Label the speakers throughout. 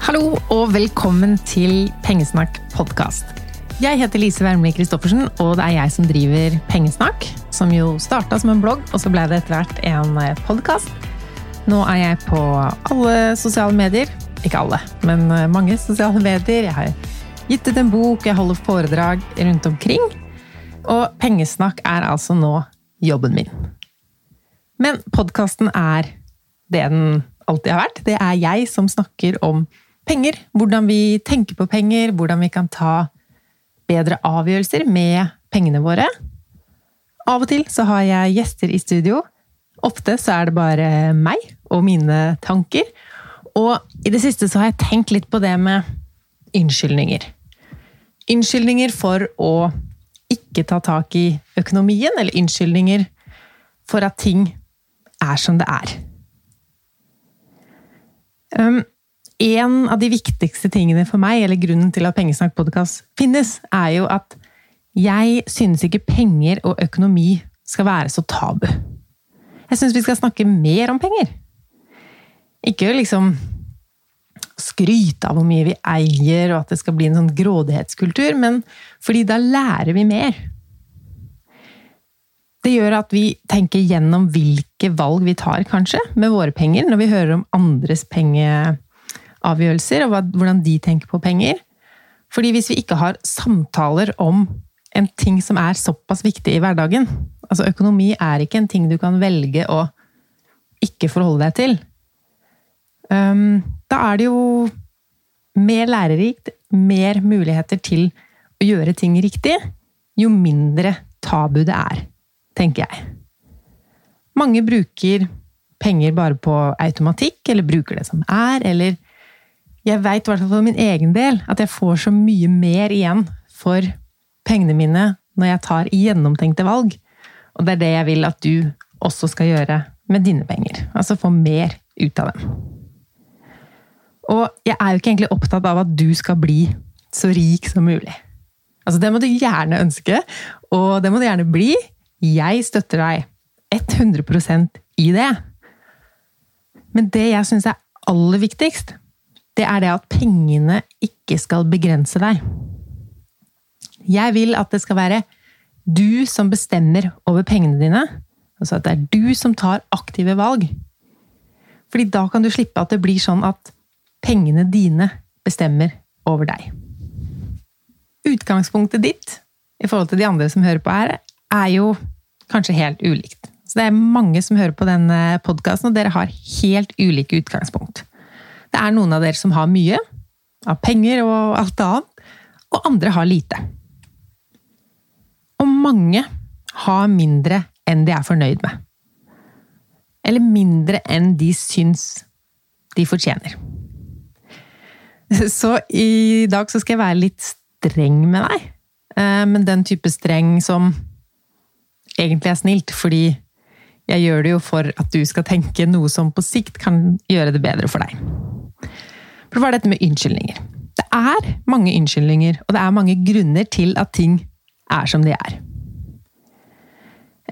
Speaker 1: Hallo og velkommen til Pengesnakk podkast. Jeg heter Lise Wermli Christoffersen, og det er jeg som driver Pengesnakk. Som jo starta som en blogg, og så ble det etter hvert en podkast. Nå er jeg på alle sosiale medier. Ikke alle, men mange sosiale medier. Jeg har gitt ut en bok, jeg holder foredrag rundt omkring. Og Pengesnakk er altså nå jobben min. Men podkasten er det den alltid har vært. Det er jeg som snakker om penger. Hvordan vi tenker på penger, hvordan vi kan ta bedre avgjørelser med pengene våre. Av og til så har jeg gjester i studio. Ofte så er det bare meg og mine tanker. Og i det siste så har jeg tenkt litt på det med unnskyldninger. Unnskyldninger for å ikke ta tak i økonomien, eller unnskyldninger for at ting er som det er. En av de viktigste tingene for meg, eller grunnen til at Pengesnakk podkast finnes, er jo at jeg synes ikke penger og økonomi skal være så tabu. Jeg syns vi skal snakke mer om penger. Ikke liksom skryte av hvor mye vi eier, og at det skal bli en sånn grådighetskultur, men fordi da lærer vi mer. Det gjør at vi tenker gjennom hvilke valg vi tar, kanskje, med våre penger, når vi hører om andres pengeavgjørelser, og hvordan de tenker på penger. Fordi hvis vi ikke har samtaler om en ting som er såpass viktig i hverdagen Altså, økonomi er ikke en ting du kan velge å ikke forholde deg til. Um, da er det jo mer lærerikt, mer muligheter til å gjøre ting riktig, jo mindre tabu det er tenker jeg. Mange bruker penger bare på automatikk, eller bruker det som er, eller Jeg veit for min egen del at jeg får så mye mer igjen for pengene mine når jeg tar gjennomtenkte valg. Og det er det jeg vil at du også skal gjøre med dine penger. Altså få mer ut av dem. Og jeg er jo ikke egentlig opptatt av at du skal bli så rik som mulig. Altså, det må du gjerne ønske, og det må du gjerne bli. Jeg støtter deg 100% i det. Men det jeg syns er aller viktigst, det er det at pengene ikke skal begrense deg. Jeg vil at det skal være du som bestemmer over pengene dine. Altså at det er du som tar aktive valg. Fordi da kan du slippe at det blir sånn at pengene dine bestemmer over deg. Utgangspunktet ditt i forhold til de andre som hører på her, er jo kanskje helt ulikt. Så det er mange som hører på denne podkasten, og dere har helt ulike utgangspunkt. Det er noen av dere som har mye, av penger og alt annet, og andre har lite. Og mange har mindre enn de er fornøyd med. Eller mindre enn de syns de fortjener. Så i dag så skal jeg være litt streng med deg. Eh, men den type streng som egentlig er snilt, fordi jeg gjør det jo for at du skal tenke noe som på sikt kan gjøre det bedre for deg. For det var dette med unnskyldninger. Det er mange unnskyldninger, og det er mange grunner til at ting er som de er.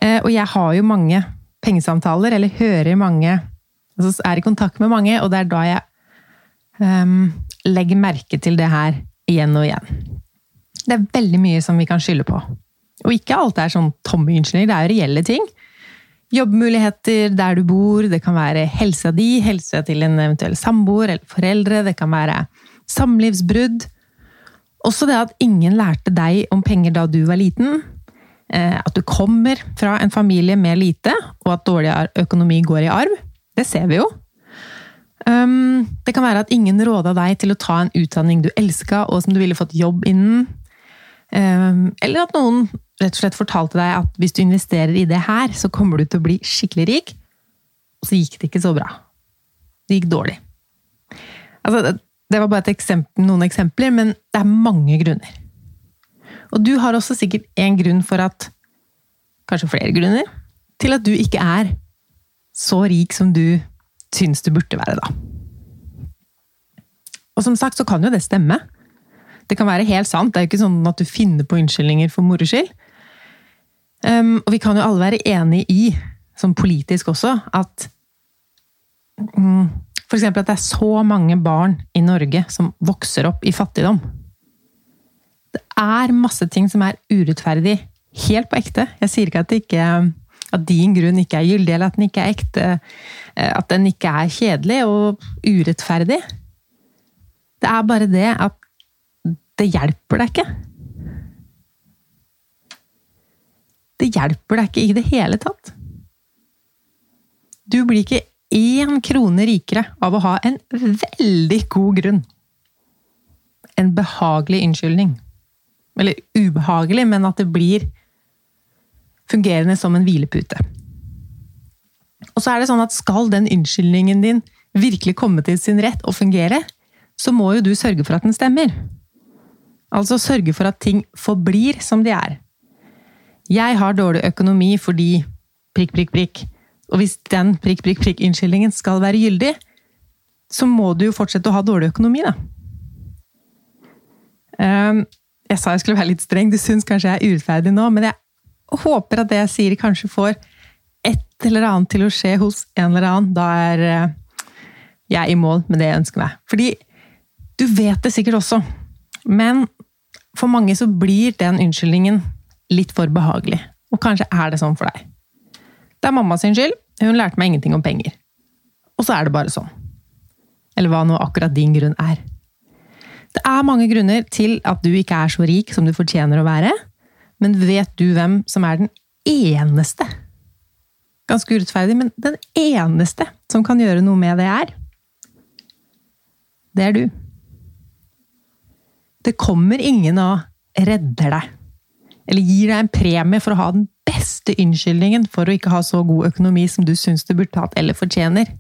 Speaker 1: Eh, og jeg har jo mange pengesamtaler, eller hører mange altså Er i kontakt med mange, og det er da jeg um, legger merke til det her igjen og igjen. Det er veldig mye som vi kan skylde på. Og ikke alt er sånn tomme unnskyldninger, det er jo reelle ting. Jobbmuligheter der du bor, det kan være helsa di, helsa til en eventuell samboer eller foreldre, det kan være samlivsbrudd. Også det at ingen lærte deg om penger da du var liten. Eh, at du kommer fra en familie med lite, og at dårlig økonomi går i arv. Det ser vi jo. Um, det kan være at ingen råda deg til å ta en utdanning du elska, og som du ville fått jobb innen. Um, eller at noen rett og slett fortalte deg at hvis du investerer i det her, så kommer du til å bli skikkelig rik. Og så gikk det ikke så bra. Det gikk dårlig. Altså, det var bare eksempel, noen eksempler, men det er mange grunner. Og du har også sikkert en grunn for at Kanskje flere grunner til at du ikke er så rik som du syns du burde være, da. Og som sagt så kan jo det stemme. Det kan være helt sant. Det er jo ikke sånn at du finner på unnskyldninger for moro skyld. Um, og vi kan jo alle være enig i, som politisk også, at um, F.eks. at det er så mange barn i Norge som vokser opp i fattigdom. Det er masse ting som er urettferdig, helt på ekte. Jeg sier ikke at, ikke, at din grunn ikke er gyldig, eller at den ikke er ekte. Eh, at den ikke er kjedelig og urettferdig. Det er bare det at det hjelper deg ikke. Det hjelper deg ikke i det hele tatt. Du blir ikke én krone rikere av å ha en veldig god grunn. En behagelig unnskyldning. Eller ubehagelig, men at det blir fungerende som en hvilepute. Og så er det sånn at skal den unnskyldningen din virkelig komme til sin rett og fungere, så må jo du sørge for at den stemmer. Altså sørge for at ting forblir som de er. Jeg har dårlig økonomi fordi prikk, prikk, prikk. Og hvis den prikk, prikk, prikk-unnskyldningen skal være gyldig, så må du jo fortsette å ha dårlig økonomi, da. Ehm, jeg sa jeg skulle være litt streng, du syns kanskje jeg er urettferdig nå, men jeg håper at det jeg sier, kanskje får et eller annet til å skje hos en eller annen. Da er eh, jeg i mål med det jeg ønsker meg. Fordi du vet det sikkert også, men for mange så blir den unnskyldningen litt for behagelig. Og kanskje er det sånn for deg. Det er mamma sin skyld. Hun lærte meg ingenting om penger. Og så er det bare sånn. Eller hva nå akkurat din grunn er. Det er mange grunner til at du ikke er så rik som du fortjener å være, men vet du hvem som er den eneste Ganske urettferdig, men den eneste som kan gjøre noe med det, er Det er du. Det kommer ingen og redder deg. Eller gir deg en premie for å ha den beste unnskyldningen for å ikke ha så god økonomi som du syns du burde hatt eller fortjener.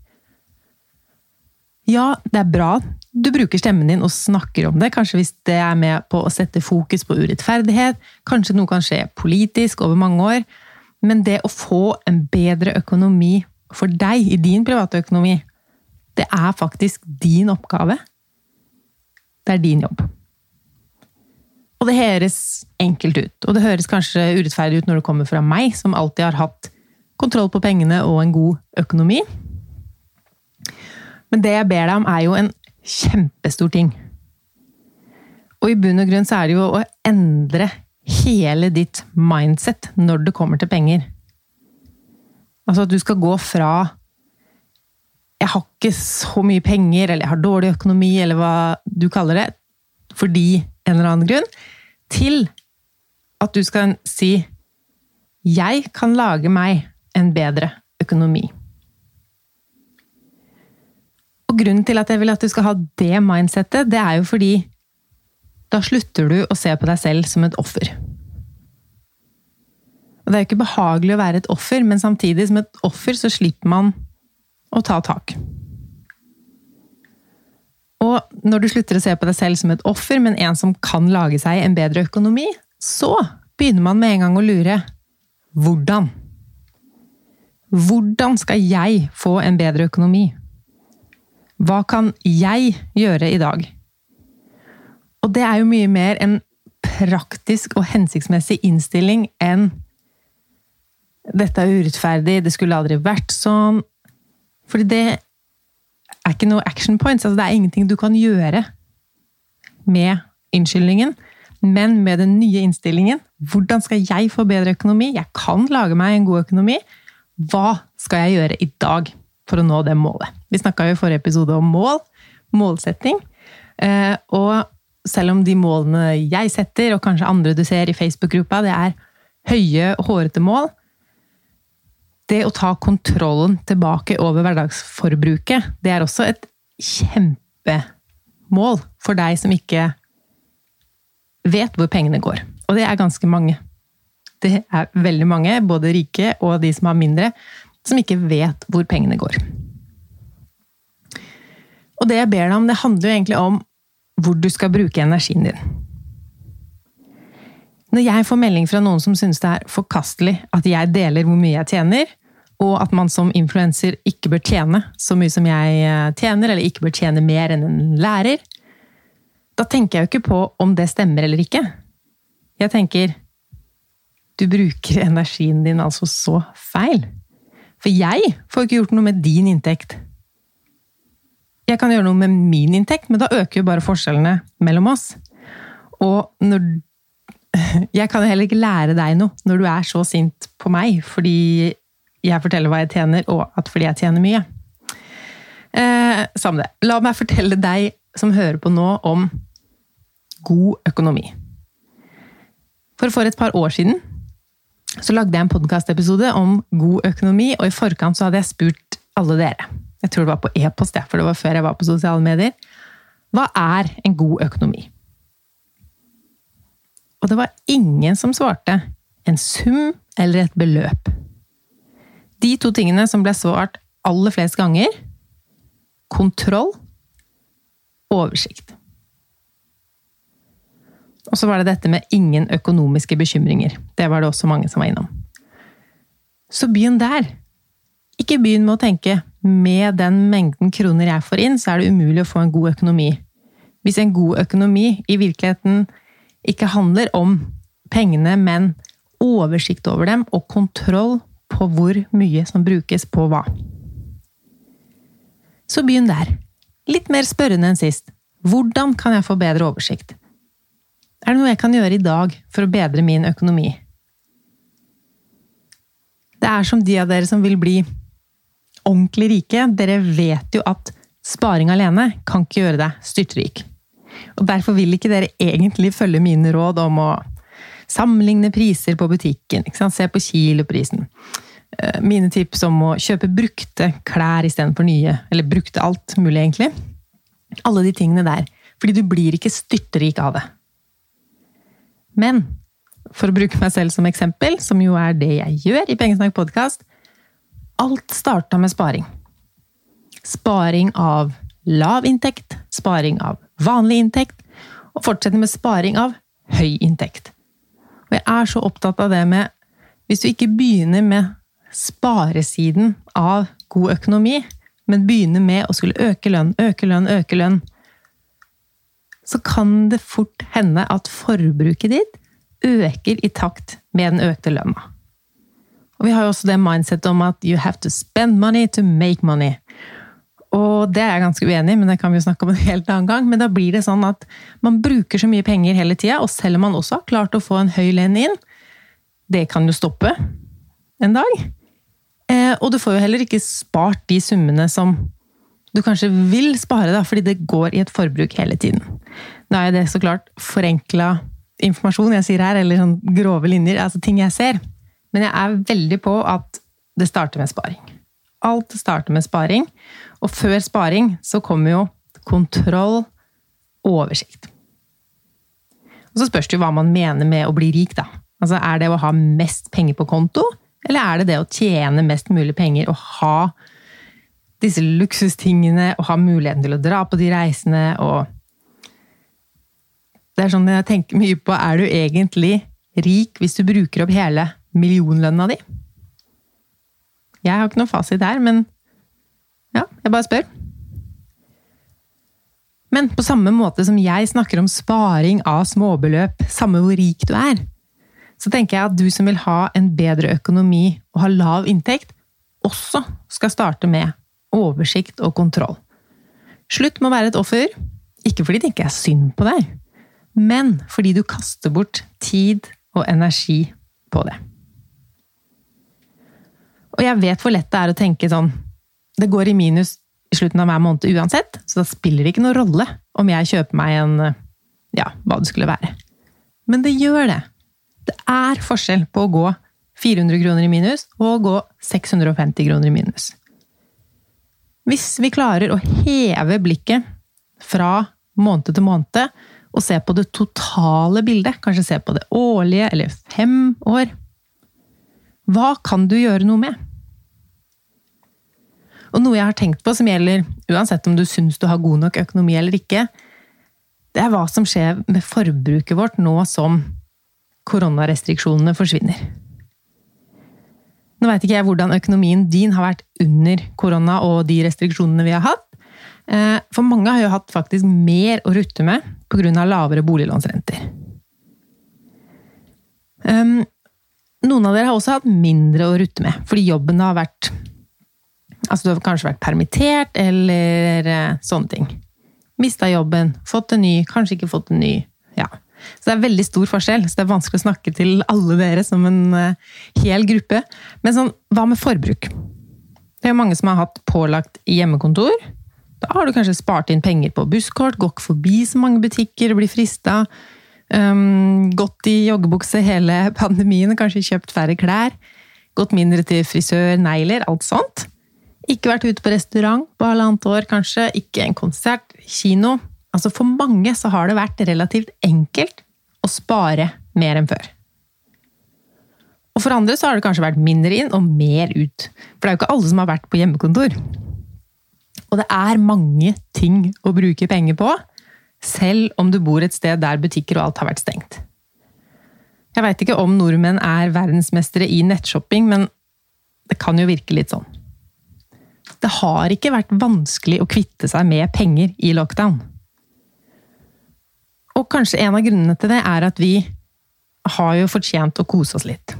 Speaker 1: Ja, det er bra du bruker stemmen din og snakker om det, kanskje hvis det er med på å sette fokus på urettferdighet, kanskje noe kan skje politisk over mange år, men det å få en bedre økonomi for deg i din private økonomi, det er faktisk din oppgave. Det er din jobb. Det høres enkelt ut, og det høres kanskje urettferdig ut når det kommer fra meg, som alltid har hatt kontroll på pengene og en god økonomi. Men det jeg ber deg om, er jo en kjempestor ting. Og i bunn og grunn så er det jo å endre hele ditt mindset når det kommer til penger. Altså at du skal gå fra 'jeg har ikke så mye penger', eller 'jeg har dårlig økonomi', eller hva du kaller det, fordi en eller annen grunn, til at du skal si 'Jeg kan lage meg en bedre økonomi'. Og grunnen til at jeg vil at du skal ha det mindsettet, det er jo fordi da slutter du å se på deg selv som et offer. Og det er jo ikke behagelig å være et offer, men samtidig som et offer så slipper man å ta tak. Og når du slutter å se på deg selv som et offer, men en som kan lage seg en bedre økonomi, så begynner man med en gang å lure hvordan? Hvordan skal jeg få en bedre økonomi? Hva kan jeg gjøre i dag? Og det er jo mye mer en praktisk og hensiktsmessig innstilling enn dette er urettferdig, det skulle aldri vært sånn. Fordi det er ikke noe action points. Altså, det er ingenting du kan gjøre med innskyldningen. Men med den nye innstillingen hvordan skal jeg få bedre økonomi? Jeg kan lage meg en god økonomi. Hva skal jeg gjøre i dag for å nå det målet? Vi snakka i forrige episode om mål. Målsetting. Eh, og selv om de målene jeg setter, og kanskje andre du ser i Facebook-gruppa, det er høye, hårete mål, det å ta kontrollen tilbake over hverdagsforbruket, det er også et kjempemål for deg som ikke vet hvor pengene går. Og det er ganske mange. Det er veldig mange, både rike og de som har mindre, som ikke vet hvor pengene går. Og det jeg ber deg om, det handler jo egentlig om hvor du skal bruke energien din. Når jeg får melding fra noen som synes det er forkastelig at jeg deler hvor mye jeg tjener, og at man som influenser ikke bør tjene så mye som jeg eh, tjener, eller ikke bør tjene mer enn en lærer, da tenker jeg jo ikke på om det stemmer eller ikke. Jeg tenker du bruker energien din altså så feil. For jeg får ikke gjort noe med din inntekt. jeg kan gjøre noe med min inntekt, men da øker jo bare forskjellene mellom oss. Og når Jeg kan heller ikke lære deg noe når du er så sint på meg fordi jeg forteller hva jeg tjener, og at fordi jeg tjener mye. Eh, Samme det. La meg fortelle deg som hører på nå, om god økonomi. For for et par år siden så lagde jeg en podkastepisode om god økonomi, og i forkant så hadde jeg spurt alle dere. Jeg tror det var på e-post, for det var før jeg var på sosiale medier. Hva er en god økonomi? Og det var ingen som svarte en sum eller et beløp. De to tingene som ble svart aller flest ganger kontroll oversikt. Og så var det dette med ingen økonomiske bekymringer. Det var det også mange som var innom. Så begynn der. Ikke begynn med å tenke med den mengden kroner jeg får inn, så er det umulig å få en god økonomi. Hvis en god økonomi i virkeligheten ikke handler om pengene, men oversikt over dem og kontroll på hvor mye som brukes på hva. Så begynn der. Litt mer spørrende enn sist. Hvordan kan jeg få bedre oversikt? Er det noe jeg kan gjøre i dag for å bedre min økonomi? Det er som de av dere som vil bli ordentlig rike. Dere vet jo at sparing alene kan ikke gjøre deg styrtrik. Og Derfor vil ikke dere egentlig følge mine råd om å sammenligne priser på butikken. Se på kiloprisen. Eh, mine tips om å kjøpe brukte klær istedenfor nye. Eller brukte alt mulig, egentlig. Alle de tingene der. Fordi du blir ikke styrtrik av det. Men for å bruke meg selv som eksempel, som jo er det jeg gjør i Pengesnakk podkast Alt starta med sparing. Sparing av lav inntekt, sparing av vanlig inntekt, og fortsette med sparing av høy inntekt. Er så opptatt av det med Hvis du ikke begynner med sparesiden av god økonomi, men begynner med å skulle øke lønn, øke lønn, øke lønn, så kan det fort hende at forbruket ditt øker i takt med den økte lønna. Og vi har jo også det mindsettet om at you have to spend money to make money. Og det er jeg ganske uenig i, men det kan vi jo snakke om en helt annen gang. Men da blir det sånn at man bruker så mye penger hele tida, og selv om man også har klart å få en høy lønn inn, det kan jo stoppe en dag. Eh, og du får jo heller ikke spart de summene som du kanskje vil spare, da, fordi det går i et forbruk hele tiden. Nå er det så klart forenkla informasjon jeg sier her, eller sånn grove linjer, altså ting jeg ser. Men jeg er veldig på at det starter med sparing. Alt starter med sparing. Og før sparing så kommer jo kontroll og oversikt. Og så spørs det jo hva man mener med å bli rik, da. Altså, er det å ha mest penger på konto, eller er det det å tjene mest mulig penger og ha disse luksustingene og ha muligheten til å dra på de reisene og Det er sånn jeg tenker mye på Er du egentlig rik hvis du bruker opp hele millionlønna di? Jeg har ikke noen fasit her, men ja, jeg bare spør. Men på samme måte som jeg snakker om sparing av småbeløp, samme hvor rik du er, så tenker jeg at du som vil ha en bedre økonomi og ha lav inntekt, også skal starte med oversikt og kontroll. Slutt med å være et offer, ikke fordi det ikke er synd på deg, men fordi du kaster bort tid og energi på det. Og jeg vet hvor lett det er å tenke sånn Det går i minus i slutten av hver måned uansett, så da spiller det ikke noen rolle om jeg kjøper meg en ja, hva det skulle være. Men det gjør det. Det er forskjell på å gå 400 kroner i minus og å gå 650 kroner i minus. Hvis vi klarer å heve blikket fra måned til måned og se på det totale bildet, kanskje se på det årlige eller fem år, hva kan du gjøre noe med? Og noe jeg har tenkt på som gjelder uansett om du syns du har god nok økonomi eller ikke, det er hva som skjer med forbruket vårt nå som koronarestriksjonene forsvinner. Nå veit ikke jeg hvordan økonomien din har vært under korona og de restriksjonene vi har hatt. Eh, for mange har jo hatt faktisk mer å rutte med pga. lavere boliglånsrenter. Ehm, noen av dere har også hatt mindre å rutte med, fordi jobben har vært Altså du har kanskje vært permittert, eller eh, sånne ting. Mista jobben, fått en ny, kanskje ikke fått en ny. Ja. Så det er veldig stor forskjell, så det er vanskelig å snakke til alle dere som en uh, hel gruppe. Men sånn, hva med forbruk? Det er jo mange som har hatt pålagt hjemmekontor. Da har du kanskje spart inn penger på busskort, gått forbi så mange butikker blir frista. Um, gått i joggebukse hele pandemien, kanskje kjøpt færre klær. Gått mindre til frisør, negler, alt sånt. Ikke vært ute på restaurant på halvannet år, kanskje. Ikke en konsert, kino. Altså For mange så har det vært relativt enkelt å spare mer enn før. Og for andre så har det kanskje vært mindre inn og mer ut. For det er jo ikke alle som har vært på hjemmekontor. Og det er mange ting å bruke penger på, selv om du bor et sted der butikker og alt har vært stengt. Jeg veit ikke om nordmenn er verdensmestere i nettshopping, men det kan jo virke litt sånn. Det har ikke vært vanskelig å kvitte seg med penger i lockdown. Og kanskje en av grunnene til det er at vi har jo fortjent å kose oss litt.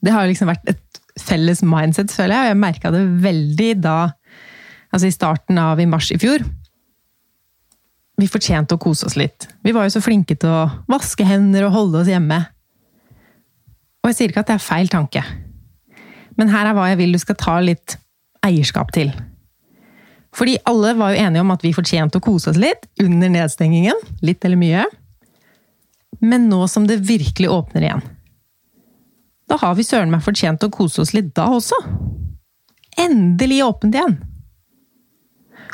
Speaker 1: Det har jo liksom vært et felles mindset, føler jeg, og jeg merka det veldig da Altså i starten av i mars i fjor. Vi fortjente å kose oss litt. Vi var jo så flinke til å vaske hender og holde oss hjemme. Og jeg sier ikke at det er feil tanke. Men her er hva jeg vil du skal ta litt eierskap til. Fordi alle var jo enige om at vi fortjente å kose oss litt under nedstengingen. Litt eller mye. Men nå som det virkelig åpner igjen, da har vi søren meg fortjent å kose oss litt da også. Endelig åpent igjen!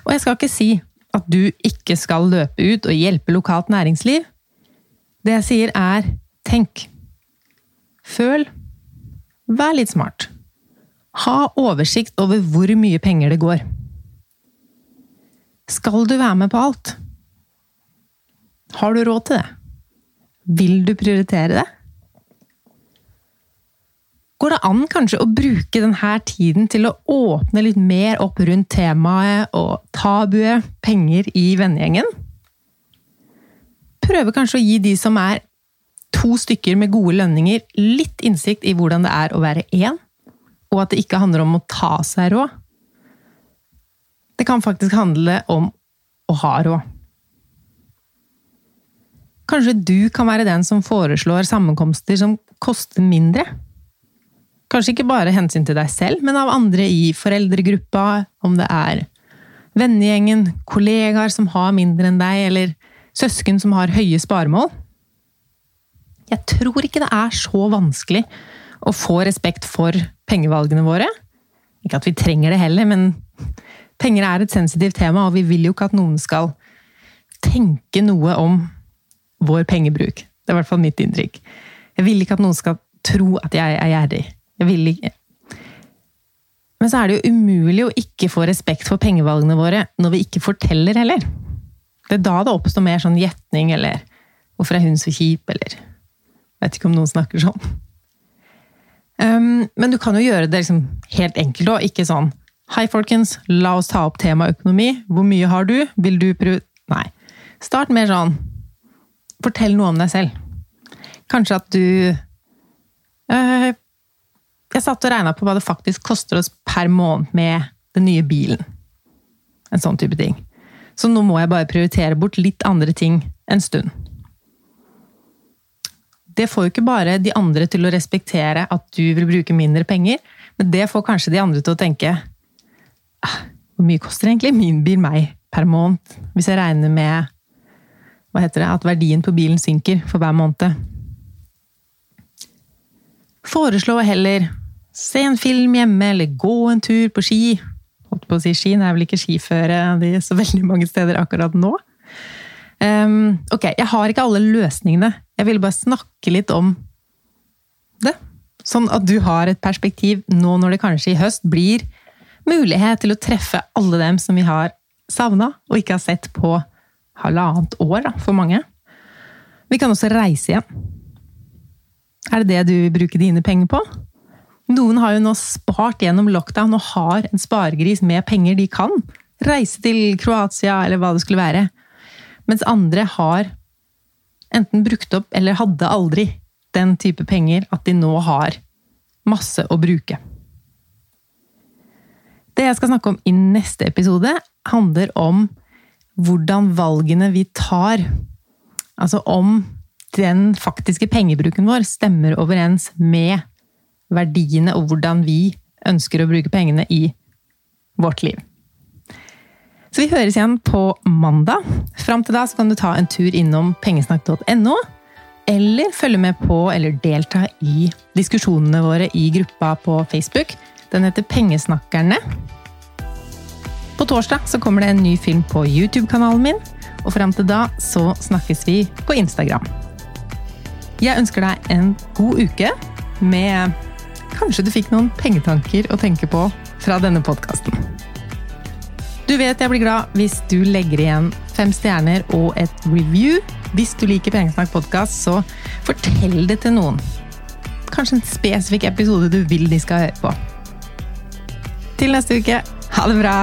Speaker 1: Og jeg skal ikke si at du ikke skal løpe ut og hjelpe lokalt næringsliv. Det jeg sier er tenk. Føl. Vær litt smart. Ha oversikt over hvor mye penger det går. Skal du være med på alt? Har du råd til det? Vil du prioritere det? Går det an kanskje å bruke denne tiden til å åpne litt mer opp rundt temaet og tabuet penger i vennegjengen? Prøve kanskje å gi de som er to stykker med gode lønninger, litt innsikt i hvordan det er å være én, og at det ikke handler om å ta seg råd. Det kan faktisk handle om å ha råd. Kanskje du kan være den som foreslår sammenkomster som koster mindre? Kanskje ikke bare hensyn til deg selv, men av andre i foreldregruppa, om det er vennegjengen, kollegaer som har mindre enn deg, eller søsken som har høye sparemål. Jeg tror ikke det er så vanskelig å få respekt for pengevalgene våre. Ikke at vi trenger det heller, men penger er et sensitivt tema, og vi vil jo ikke at noen skal tenke noe om vår pengebruk. Det er i hvert fall mitt inntrykk. Jeg vil ikke at noen skal tro at jeg er gjerrig. Jeg vil ikke Men så er det jo umulig å ikke få respekt for pengevalgene våre når vi ikke forteller heller. Det er da det oppstår mer sånn gjetning, eller 'hvorfor er hun så kjip', eller Vet ikke om noen snakker sånn. Um, men du kan jo gjøre det liksom helt enkelt òg, ikke sånn Hei, folkens, la oss ta opp tema økonomi. Hvor mye har du? Vil du prøve Nei. Start mer sånn Fortell noe om deg selv. Kanskje at du uh, Jeg satt og regna på hva det faktisk koster oss per måned med den nye bilen. En sånn type ting. Så nå må jeg bare prioritere bort litt andre ting en stund det får jo ikke bare de andre til å respektere at du vil bruke mindre penger, men det får kanskje de andre til å tenke ah, Hvor mye koster egentlig min bil meg per måned? Hvis jeg regner med hva heter det, at verdien på bilen synker for hver måned. Foreslå heller se en film hjemme, eller gå en tur på ski. Holdt på å si ski, det er vel ikke skiføre de så veldig mange steder akkurat nå. Um, ok, jeg har ikke alle løsningene. Jeg ville bare snakke litt om det. Sånn at du har et perspektiv nå når det kanskje i høst blir mulighet til å treffe alle dem som vi har savna og ikke har sett på halvannet år, da, for mange. Vi kan også reise igjen. Er det det du vil bruke dine penger på? Noen har jo nå spart gjennom lockdown og har en sparegris med penger de kan. Reise til Kroatia eller hva det skulle være. Mens andre har enten brukt opp eller hadde aldri den type penger at de nå har masse å bruke. Det jeg skal snakke om i neste episode, handler om hvordan valgene vi tar, altså om den faktiske pengebruken vår stemmer overens med verdiene og hvordan vi ønsker å bruke pengene i vårt liv. Så vi høres igjen på mandag. Fram til da så kan du ta en tur innom pengesnakk.no, eller følge med på eller delta i diskusjonene våre i gruppa på Facebook. Den heter Pengesnakkerne. På torsdag så kommer det en ny film på YouTube-kanalen min, og fram til da så snakkes vi på Instagram. Jeg ønsker deg en god uke med Kanskje du fikk noen pengetanker å tenke på fra denne podkasten. Du vet jeg blir glad hvis du legger igjen fem stjerner og et review. Hvis du liker Pengesnakk podkast, så fortell det til noen. Kanskje en spesifikk episode du vil de skal høre på. Til neste uke, ha det bra!